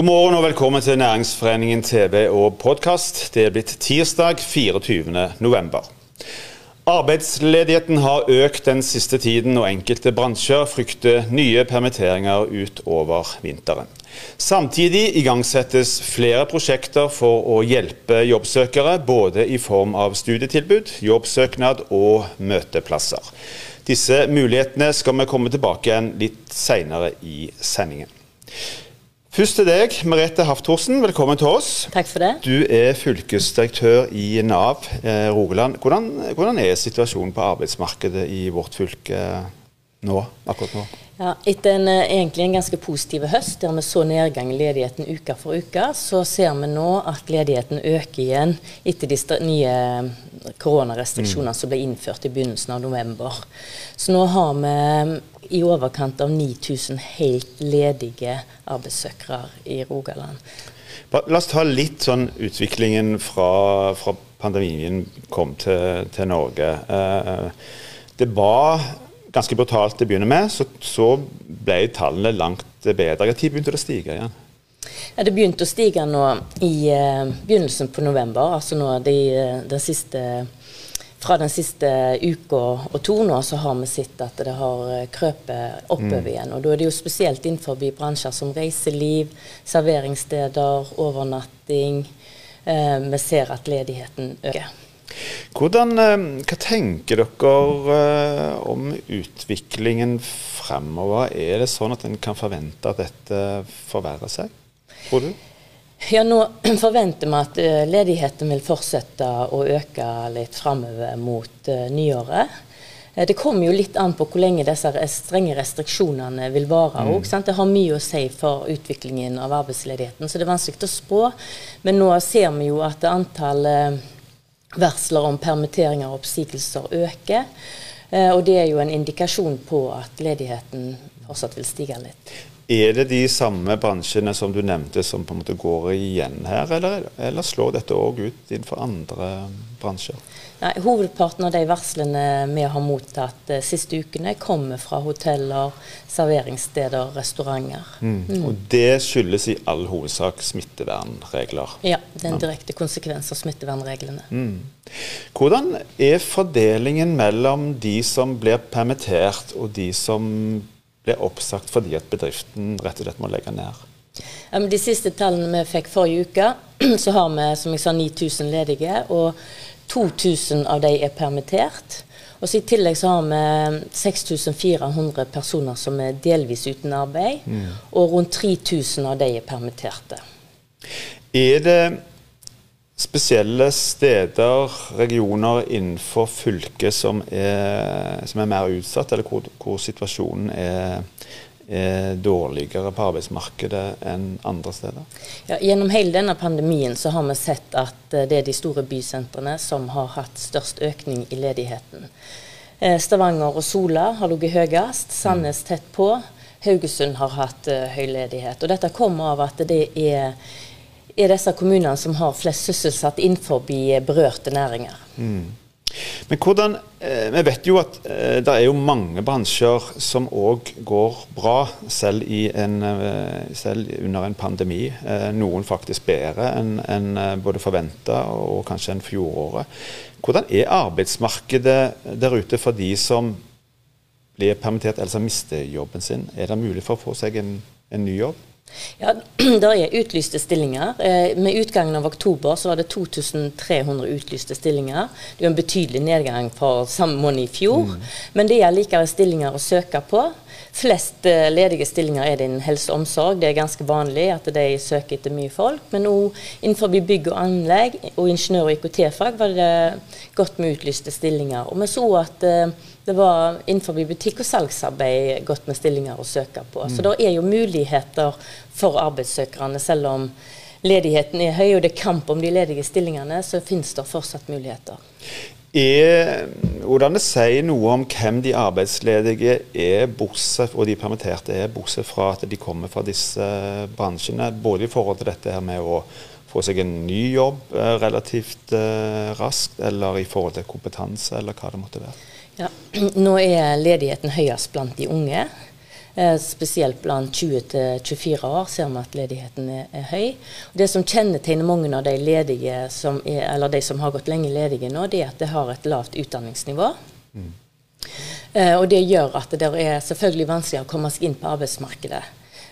God morgen og velkommen til Næringsforeningen TV og podkast. Det er blitt tirsdag 24. november. Arbeidsledigheten har økt den siste tiden, og enkelte bransjer frykter nye permitteringer utover vinteren. Samtidig igangsettes flere prosjekter for å hjelpe jobbsøkere, både i form av studietilbud, jobbsøknad og møteplasser. Disse mulighetene skal vi komme tilbake igjen litt senere i sendingen. Først til deg, Merete Haftorsen, Velkommen til oss. Takk for det. Du er fylkesdirektør i Nav eh, Rogaland. Hvordan, hvordan, er situasjonen på arbeidsmarkedet i vårt fylke nå, akkurat nå? Ja, etter en, eh, egentlig en ganske positiv høst, der vi så nedgang i ledigheten uke for uke, så ser vi nå at ledigheten øker igjen etter de nye koronarestriksjonene mm. som ble innført i begynnelsen av november. Så nå har vi i overkant av 9000 helt ledige arbeidssøkere i Rogaland. La oss ta litt sånn utviklingen fra, fra pandemien kom til, til Norge. Eh, det var ganske brutalt til å begynne med, så, så ble tallene langt bedre. Når begynte det å stige igjen? Ja, det begynte å stige nå i uh, begynnelsen på november, altså nå de, uh, den siste fra den siste uka og to nå, så har vi sett at det har eh, krøpet oppover mm. igjen. Og da er det jo spesielt innenfor bransjer som reiseliv, serveringssteder, overnatting. Eh, vi ser at ledigheten øker. Hvordan, eh, hva tenker dere eh, om utviklingen fremover? Er det sånn at en kan forvente at dette forverrer seg, tror du? Ja, Nå forventer vi at eh, ledigheten vil fortsette å øke litt framover mot uh, nyåret. Eh, det kommer jo litt an på hvor lenge disse strenge restriksjonene vil vare. Mm. Det har mye å si for utviklingen av arbeidsledigheten, så det er vanskelig å spå. Men nå ser vi jo at antall varsler om permitteringer og oppsigelser øker. Og det er jo en indikasjon på at ledigheten fortsatt vil stige litt. Er det de samme bransjene som du nevnte som på en måte går igjen her, eller, eller slår dette òg ut innenfor andre bransjer? Nei, Hovedparten av de varslene vi har mottatt de siste ukene, kommer fra hoteller, serveringssteder, restauranter. Mm. Mm. Og Det skyldes i all hovedsak smittevernregler? Ja, det er en direkte konsekvens av smittevernreglene. Mm. Hvordan er fordelingen mellom de som blir permittert og de som ble oppsagt fordi at bedriften rett og slett må legge ned? Ja, de siste tallene vi fikk forrige uke, så har vi som jeg sa 9000 ledige. og 2000 av de er permittert. Og så I tillegg så har vi 6400 personer som er delvis uten arbeid. Mm. Og rundt 3000 av de er permitterte. Er det spesielle steder, regioner innenfor fylket som er, som er mer utsatt, eller hvor, hvor situasjonen er, er, dårligere på arbeidsmarkedet enn andre steder? Ja, gjennom hele denne pandemien så har vi sett at eh, det er de store bysentrene som har hatt størst økning i ledigheten. Eh, Stavanger og Sola har ligget høyest, Sandnes tett på. Haugesund har hatt uh, høy ledighet. Og dette kommer av at det er er disse kommunene som har flest sysselsatt innenfor berørte næringer. Mm. Men hvordan, eh, Vi vet jo at eh, det er jo mange bransjer som òg går bra, selv, en, eh, selv, under en pandemi. Eh, noen faktisk bedre enn en, eh, både forventa og kanskje enn fjoråret. Hvordan er arbeidsmarkedet der ute for de som blir permittert eller som mister jobben sin? Er det mulig for å få seg en, en ny jobb? Ja, Det er utlyste stillinger. Eh, med utgangen av oktober så var det 2300 utlyste stillinger. Det er en betydelig nedgang fra samme måned i fjor. Mm. Men det er likevel stillinger å søke på. Flest eh, ledige stillinger er det innen helse og omsorg. Det er ganske vanlig at de søker etter mye folk. Men òg innenfor bygg og anlegg og ingeniør- og IKT-fag var det godt med utlyste stillinger. Og vi så at eh, det var innenfor butikk og salgsarbeid godt med stillinger å søke på. Mm. Så det er jo muligheter for arbeidssøkerne, selv om ledigheten er høy og det er kamp om de ledige stillingene, så finnes det fortsatt muligheter. Er, hvordan det sier noe om hvem de arbeidsledige er, bortsett, og de permitterte er, bortsett fra at de kommer fra disse bransjene, både i forhold til dette her med å få seg en ny jobb eh, relativt eh, raskt, eller i forhold til kompetanse, eller hva det måtte være? Ja, nå er ledigheten høyest blant de unge. Eh, spesielt blant 20-24 år ser vi at ledigheten er, er, høy. Det som kjennetegner mange av de ledige som er, eller de som har gått lenge ledige nå, det er at de har et lavt utdanningsnivå. Mm. Eh, og det gjør at det er selvfølgelig vanskelig å komme seg inn på arbeidsmarkedet.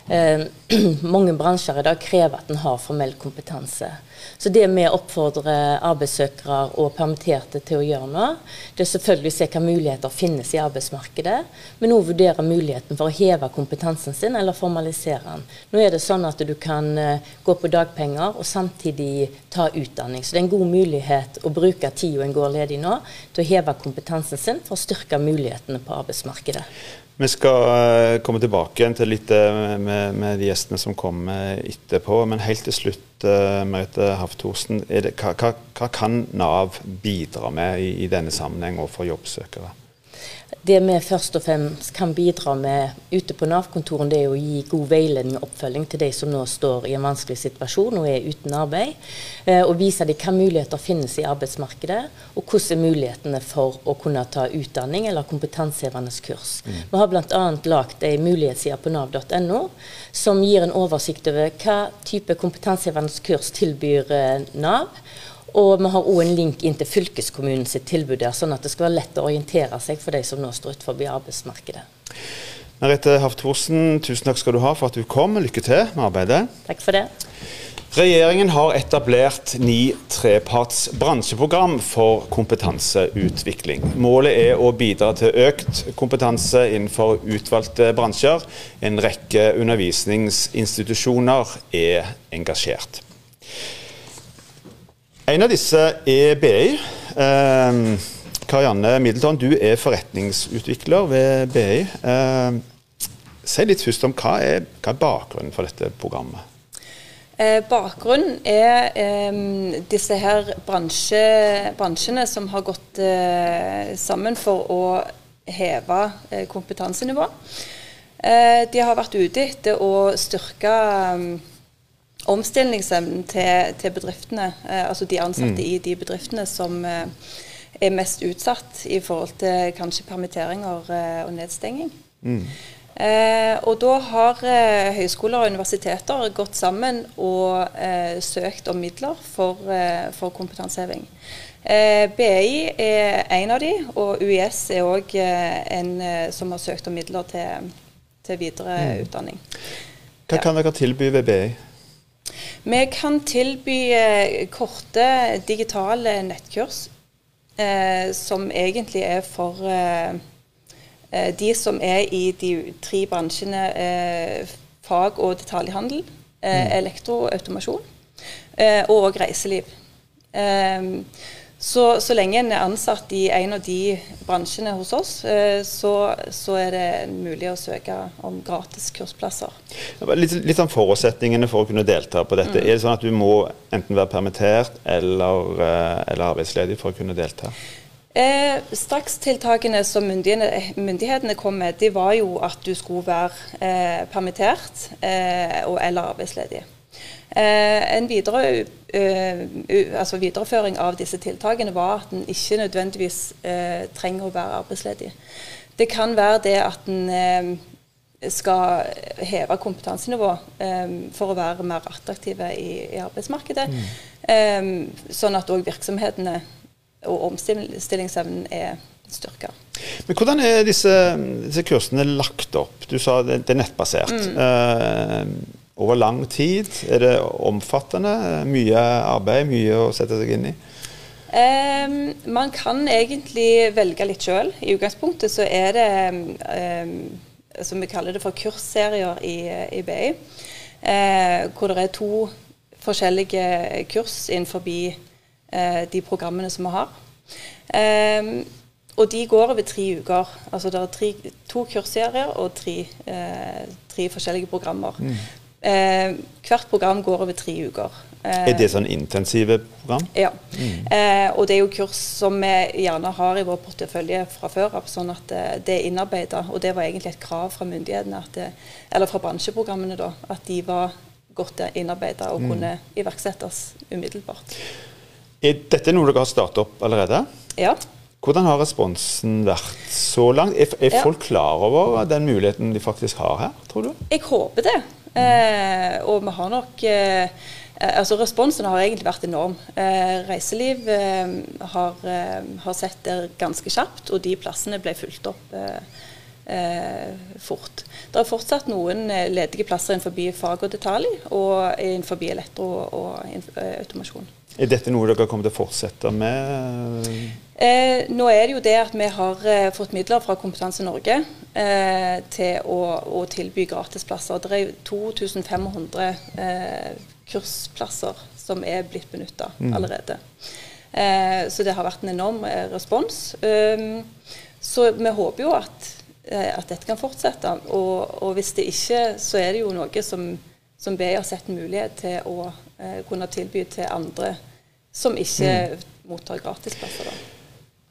Eh, mange bransjer i dag krever at en har formell kompetanse. Så det vi oppfordrer arbeidssøkere og permitterte til å gjøre nå, det er selvfølgelig å se hva muligheter finnes i arbeidsmarkedet, men òg vurdere muligheten for å heve kompetansen sin eller formalisere den. Nå er det sånn at du kan uh, gå på dagpenger og samtidig ta utdanning. Så det er en god mulighet å bruke tida en går ledig nå, til å heve kompetansen sin for å styrke mulighetene på arbeidsmarkedet. Vi skal uh, komme tilbake igjen til litt uh, med, med, de gjestene som kommer etterpå. Men helt til slutt, uh, Merete Hafthorsen. Hva, hva, hva, kan Nav bidra med i, i denne sammenheng overfor jobbsøkere? Det vi først og fremst kan bidra med ute på Nav-kontorene, det er å gi god veiledning og oppfølging til de som nå står i en vanskelig situasjon og er uten arbeid. Eh, og vise dem hvilke muligheter finnes i arbeidsmarkedet, og hvordan er mulighetene for å kunne ta utdanning eller kompetansehevende kurs. Mm. Vi har bl.a. lagd ei mulighetsside på nav.no som gir en oversikt over hva type kompetansehevende kurs tilbyr eh, Nav. Og vi har òg en link inn til fylkeskommunen sitt tilbud der, sånn at det skal være lett å orientere seg for de som nå står utenfor arbeidsmarkedet. Merete Haft Thorsen, tusen takk skal du ha for at du kom. Lykke til med arbeidet. Takk for det. Regjeringen har etablert ni treparts bransjeprogram for kompetanseutvikling. Målet er å bidra til økt kompetanse innenfor utvalgte bransjer. En rekke undervisningsinstitusjoner er engasjert. En av disse er BI. Eh, Karianne Middleton, du er forretningsutvikler ved BI. Eh, si litt først om hva er, hva er bakgrunnen for dette programmet? Eh, bakgrunnen er eh, disse her bransje, bransjene som har gått eh, sammen for å heve eh, kompetansenivå. Eh, de har vært ute etter å styrke omstillingsevnen til, til, bedriftene, eh, altså de ansatte mm. i de bedriftene som eh, er mest utsatt i forhold til kanskje permitteringer eh, og nedstenging. Mm. Eh, og da har eh, høyskoler og universiteter gått sammen og eh, søkt om midler for, for kompetanseheving. BI er en av de, og UiS er òg en som har søkt om midler til, til videre mm. utdanning. Hva kan dere tilby ved BI? Vi kan tilby eh, korte digitale nettkurs eh, som egentlig er for eh, eh, de som er i de tre bransjene eh, fag og detaljhandel, mm. elektroautomasjon og reiseliv. Så, så, lenge en er ansatt i en av de bransjene hos oss, eh, så, så er det mulig å søke om gratis kursplasser. Litt, litt om forutsetningene for å kunne delta på dette. Mm. Er det sånn at du må enten være permittert eller, eh, eller arbeidsledig for å kunne delta? Eh, strakstiltakene som myndighetene, kom med, det var jo at du skulle være eh, permittert eh, og, eller arbeidsledig. Eh, en videre, uh, altså videreføring av disse tiltakene var at en ikke nødvendigvis uh, trenger å være arbeidsledig. Det kan være det at en skal heve kompetansenivået for å være mer attraktive i, i arbeidsmarkedet. Mm. sånn at òg virksomhetene og omstillingsevnen er styrka. Men Hvordan er disse, disse, kursene lagt opp? Du sa det, det er nettbasert. Mm over lang tid? Er det omfattende? Mye arbeid, mye å sette seg inn i? Um, man kan egentlig velge litt sjøl. I utgangspunktet så er det um, som vi kaller det for kursserier i, i BI. Uh, hvor det er to forskjellige kurs innenfor uh, de programmene som vi har. Um, og de går over tre uker. Altså det er tre, to kursserier og tre, uh, tre forskjellige programmer. Mm. Eh, hvert program går over tre uker. Eh, er det sånn intensive program? Ja. Mm. Eh, og det er jo kurs som vi gjerne har i vår portefølje fra før av, sånn at eh, det er innarbeida. Og det var egentlig et krav fra myndighetene, det, eller fra bransjeprogrammene, da, at de var godt innarbeida og mm. kunne iverksettes umiddelbart. Er dette noe dere har startet opp allerede? Ja. Hvordan har responsen vært så langt? Er, er ja. folk klar over den muligheten de faktisk har her, tror du? Jeg håper det. Eh, og vi har nok eh, altså Responsen har egentlig vært enorm. Eh, reiseliv eh, har, eh, har, sett det ganske kjapt, og de plassene ble fulgt opp eh, fort. Det er fortsatt noen ledige plasser innenfor fag og detalj, og innenfor elektro og automasjon. Er dette noe dere kommer til å fortsette med? Eh, nå er det jo det at vi har eh, fått midler fra Kompetanse Norge eh, til å, å, tilby gratisplasser. Det er 2500 eh, kursplasser som er blitt benytta mm. allerede. Eh, så det har vært en enorm eh, respons. Um, så vi håper jo at, at dette kan fortsette. Og, og, hvis det ikke, så er det jo noe som, som BI har sett en mulighet til å kunne tilby til andre som ikke mm. mottar gratisplasser. da.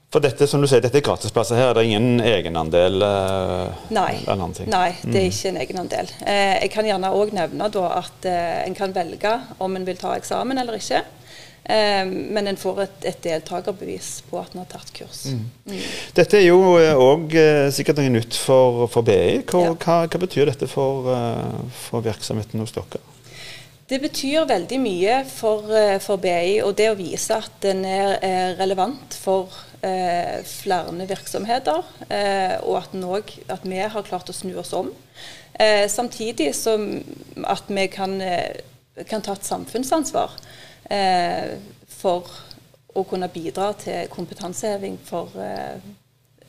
For dette som du sier, dette er gratisplasser her, er det ingen egenandel? Eh, Nei, Nei, det er mm. ikke en egenandel. Eh, jeg kan gjerne òg nevne da, at eh, en kan velge om en vil ta eksamen eller ikke. Eh, men en får et, et deltakerbevis på at en har tatt kurs. Mm. Mm. Dette er jo òg eh, sikkert noe nytt for, for BI. Hva, ja. hva, hva, betyr dette for, eh, for virksomheten hos dere? Det betyr veldig mye for, eh, for, BI, og det å vise at den er, relevant for eh, flere virksomheter, eh, og at, også, at, vi har klart å snu oss om. Eh, samtidig som at vi kan, eh, kan ta et samfunnsansvar eh, for å kunne bidra til kompetanseheving for,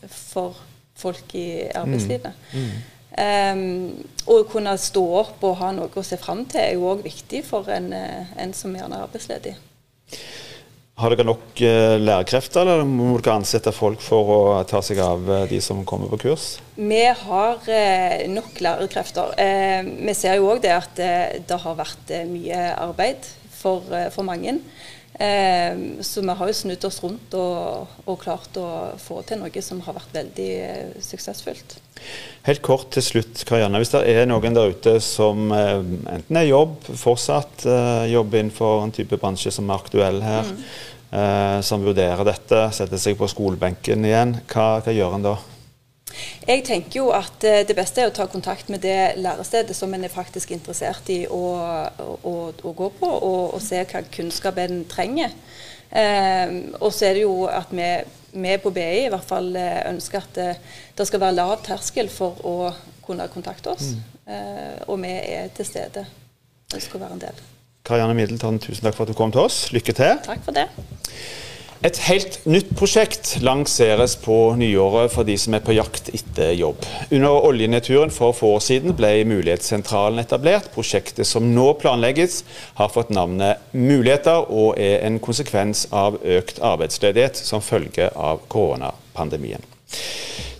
for folk i arbeidslivet. Mm. Mm. Um, å kunne stå opp og ha noe å se fram til er jo òg viktig for en, eh, en, som gjerne er arbeidsledig. Har dere nok uh, lærerkrefter, eller må dere ansette folk for å ta seg av uh, de som kommer på kurs? Vi har uh, nok lærerkrefter. vi ser jo òg det at det har vært mye arbeid for, for mange. Eh, så vi har jo snudd oss rundt og, og, klart å få til noe som har vært veldig eh, suksessfullt. Helt kort til slutt, Karianne. Hvis det er noen der ute som eh, enten er jobb, fortsatt eh, jobber innenfor en type bransje som er aktuell her, mm. Som vurderer dette, setter seg på skolebenken igjen, hva, hva gjør en da? Jeg tenker jo at eh, det beste er å ta kontakt med det lærestedet som en er faktisk interessert i å, å, å gå på, og, og, se hva kunnskap en trenger. Eh, og så er det jo at vi, vi, på BI i hvert fall eh, ønsker at det, det, skal være lav terskel for å kunne kontakte oss. Mm. Eh, og vi er til stede. Ønsker å være en del. Karianne Middeltann, tusen takk for at du kom til oss. Lykke til. Takk for det. Et helt nytt prosjekt lanseres på nyåret for de som er på jakt etter jobb. Under oljenedturen for få år siden ble Mulighetssentralen etablert. Prosjektet som nå planlegges, har fått navnet Muligheter og er en konsekvens av økt arbeidsledighet som følge av koronapandemien.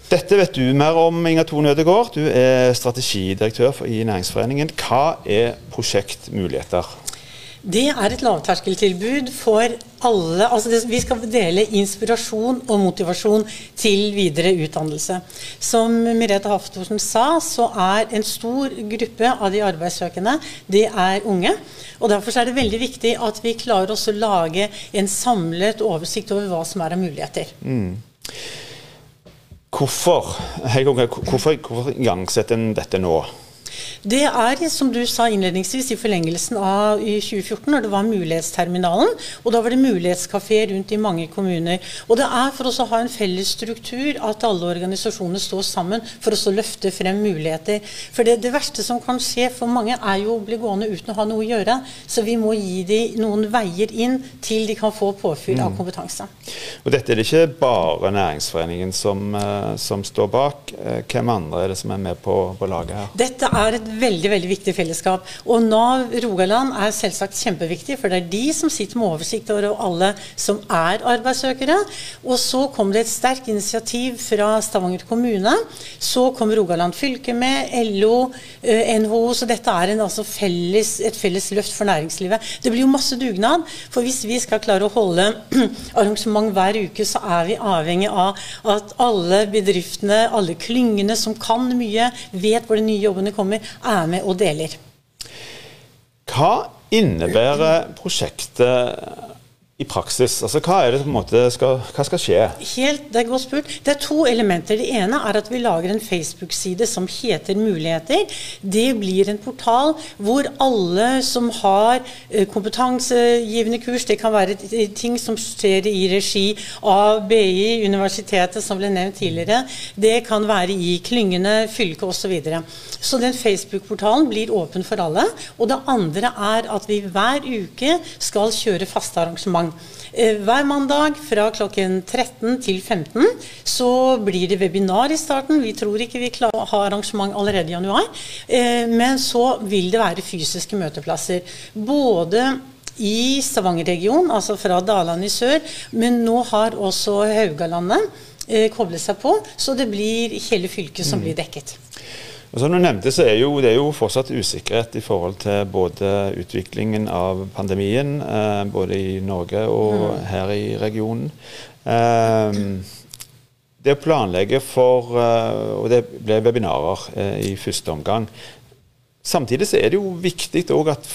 Dette vet du mer om, Inga Tone Ødegaard. Du er strategidirektør i Næringsforeningen. Hva er Prosjekt Muligheter? Det er et lavterskeltilbud for alle. Altså det, vi skal dele inspirasjon og motivasjon til videre utdannelse. Som Merete Haftorsen sa, så er en stor gruppe av de arbeidssøkende det er unge. og Derfor er det veldig viktig at vi klarer å lage en samlet oversikt over hva som er av muligheter. Mm. Hvorfor, hvorfor, hvorfor igangsetter en dette nå? Det er, som du sa innledningsvis, i forlengelsen av i 2014, når det var Mulighetsterminalen. Og da var det mulighetskafé rundt i mange kommuner. Og det er for oss å ha en felles struktur at alle organisasjoner står sammen for oss å løfte frem muligheter. For det, det, verste som kan skje for mange, er jo å bli gående uten å ha noe å gjøre. Så vi må gi dem noen veier inn til de kan få påfyll av mm. kompetanse. Og dette er det ikke bare Næringsforeningen som, eh, som står bak. Eh, hvem andre er det som er med på, på laget her? Dette er et veldig veldig viktig fellesskap. Og Nav Rogaland er selvsagt kjempeviktig, for det er de som sitter med oversikt over alle som er arbeidssøkere. Og så kom det et sterkt initiativ fra Stavanger kommune. Så kom Rogaland fylke med, LO, eh, NHO. Så dette er en, altså felles, et felles løft for næringslivet. Det blir jo masse dugnad. For hvis vi skal klare å holde arrangement hver uke, så er vi avhengig av at alle bedriftene, alle klyngene som kan mye, vet hvor de nye jobbene kommer, er med og deler. Hva innebærer prosjektet i praksis? Altså, hva, er det, på en måte, skal, hva skal skje? Helt, Det er godt spurt. Det er to elementer. Det ene er at vi lager en Facebook-side som heter Muligheter. Det blir en portal hvor alle som har eh, kompetansegivende kurs, det kan være ting som skjer i regi av BI, universitetet som ble nevnt tidligere, det kan være i klyngene, fylket osv. Så, videre. så den Facebook-portalen blir åpen for alle. Og det andre er at vi hver uke skal kjøre faste arrangement. Eh, hver mandag fra klokken 13 til 15 så blir det webinar i starten. Vi tror ikke vi har arrangement allerede i januar. Eh, men så vil det være fysiske møteplasser. Både i Stavanger-regionen, altså fra Daland i sør, men nå har også Haugalandet eh, koblet seg på. Så det blir hele fylket som mm. blir dekket. Og som du nevnte, så er jo, det er jo fortsatt usikkerhet i forhold til både utviklingen av pandemien, eh, både i Norge og mm. her i regionen. Eh, det å planlegge for eh, Og det ble webinarer eh, i første omgang. Samtidig så er det jo viktig òg at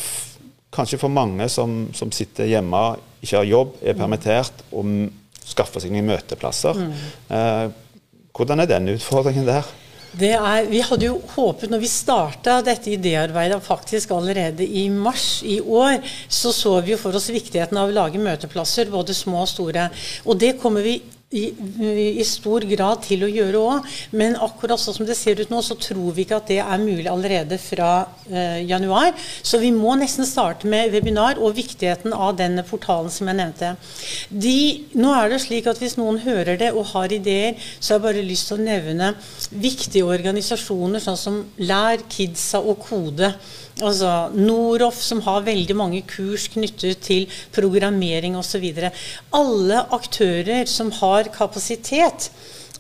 kanskje for mange som, som, sitter hjemme, ikke har jobb, er permittert og skaffer seg nye møteplasser. Mm. Eh, hvordan er den utfordringen der? Er, vi hadde jo håpet, når vi starta dette idéarbeidet faktisk allerede i mars i år, så så vi jo for oss viktigheten av å lage møteplasser, både små og store. Og det kommer vi i, i, stor grad til å gjøre òg. Men akkurat sånn som det ser ut nå, så tror vi ikke at det er mulig allerede fra eh, januar. Så vi må nesten starte med webinar og viktigheten av denne portalen som jeg nevnte. De, nå er det slik at Hvis noen hører det og har ideer, så har jeg bare lyst til å nevne viktige organisasjoner sånn som Lær, Kidsa og Kode. Altså Noroff, som har veldig mange kurs knyttet til programmering osv. Alle aktører som har kapasitet,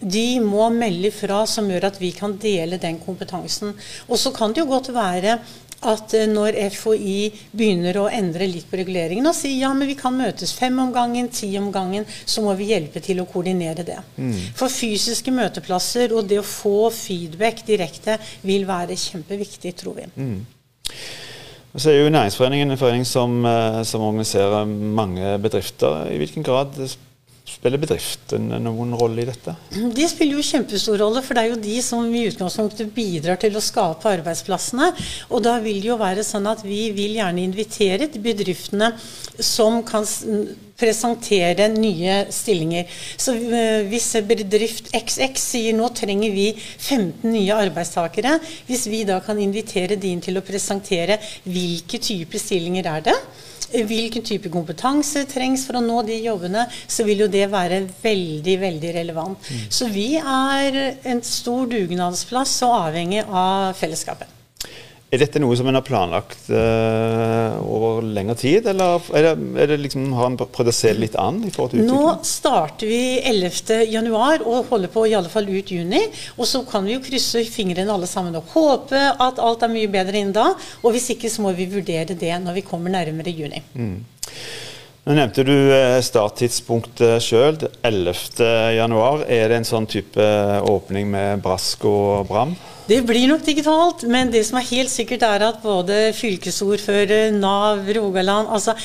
de må melde fra som gjør at vi kan dele den kompetansen. Og så kan det jo godt være at eh, når FHI begynner å endre litt på reguleringen og sier ja, men vi kan møtes fem om gangen, ti om gangen, så må vi hjelpe til å koordinere det. Mm. For fysiske møteplasser og det å få feedback direkte vil være kjempeviktig, tror vi. Mm. Så er jo Næringsforeningen en forening som, eh, som, organiserer mange bedrifter. I hvilken grad spiller bedriftene noen rolle i dette? De spiller jo kjempestor rolle, for det er jo de som i utgangspunktet bidrar til å skape arbeidsplassene. Og da vil det jo være sånn at vi vil gjerne invitere de bedriftene som kan presentere nye stillinger. Så eh, hvis bedrift XX sier nå trenger vi 15 nye arbeidstakere, hvis vi da kan invitere de inn til å presentere hvilke typer stillinger er det, hvilken type kompetanse trengs for å nå de jobbene, så vil jo det være veldig, veldig relevant. Mm. Så vi er en stor dugnadsplass og avhengig av fellesskapet. Er dette noe som en har planlagt uh, over lengre tid, eller er det, er det liksom, har en prøvd å se litt an? i forhold til utviklingen? Nå starter vi 11.1 og holder på i alle fall ut juni. Og så kan vi jo krysse fingrene alle sammen og håpe at alt er mye bedre innen da. Og hvis ikke så må vi vurdere det når vi kommer nærmere juni. Mm. Nå nevnte du eh, starttidspunktet sjøl, 11.1. Er det en sånn type åpning med brask og bram? Det blir nok digitalt, men det som er helt sikkert, er at både fylkesordfører, Nav, Rogaland, altså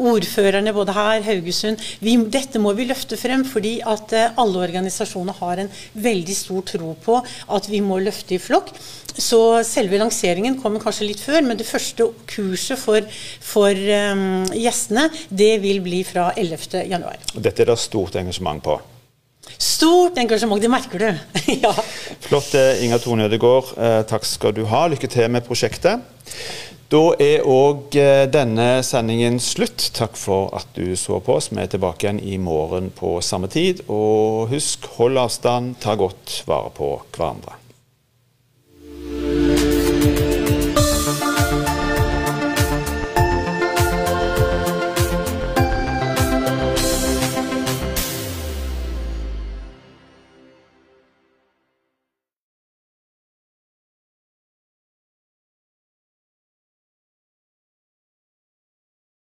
ordførerne både her, Haugesund vi, Dette må vi løfte frem, fordi at alle organisasjoner har en veldig stor tro på at vi må løfte i flokk. Så selve lanseringen kommer kanskje litt før, men det første kurset for, for um, gjestene det vil bli fra 11.1. Dette er det stort engasjement på? Stort engasjement, det merker du. ja. Flott, Inga Inger Tone Ødegaard. Eh, takk skal du ha. Lykke til med prosjektet. Da er òg eh, denne sendingen slutt. Takk for at du så på oss. Vi er tilbake igjen i morgen på samme tid. Og husk, hold avstand, ta godt vare på hverandre.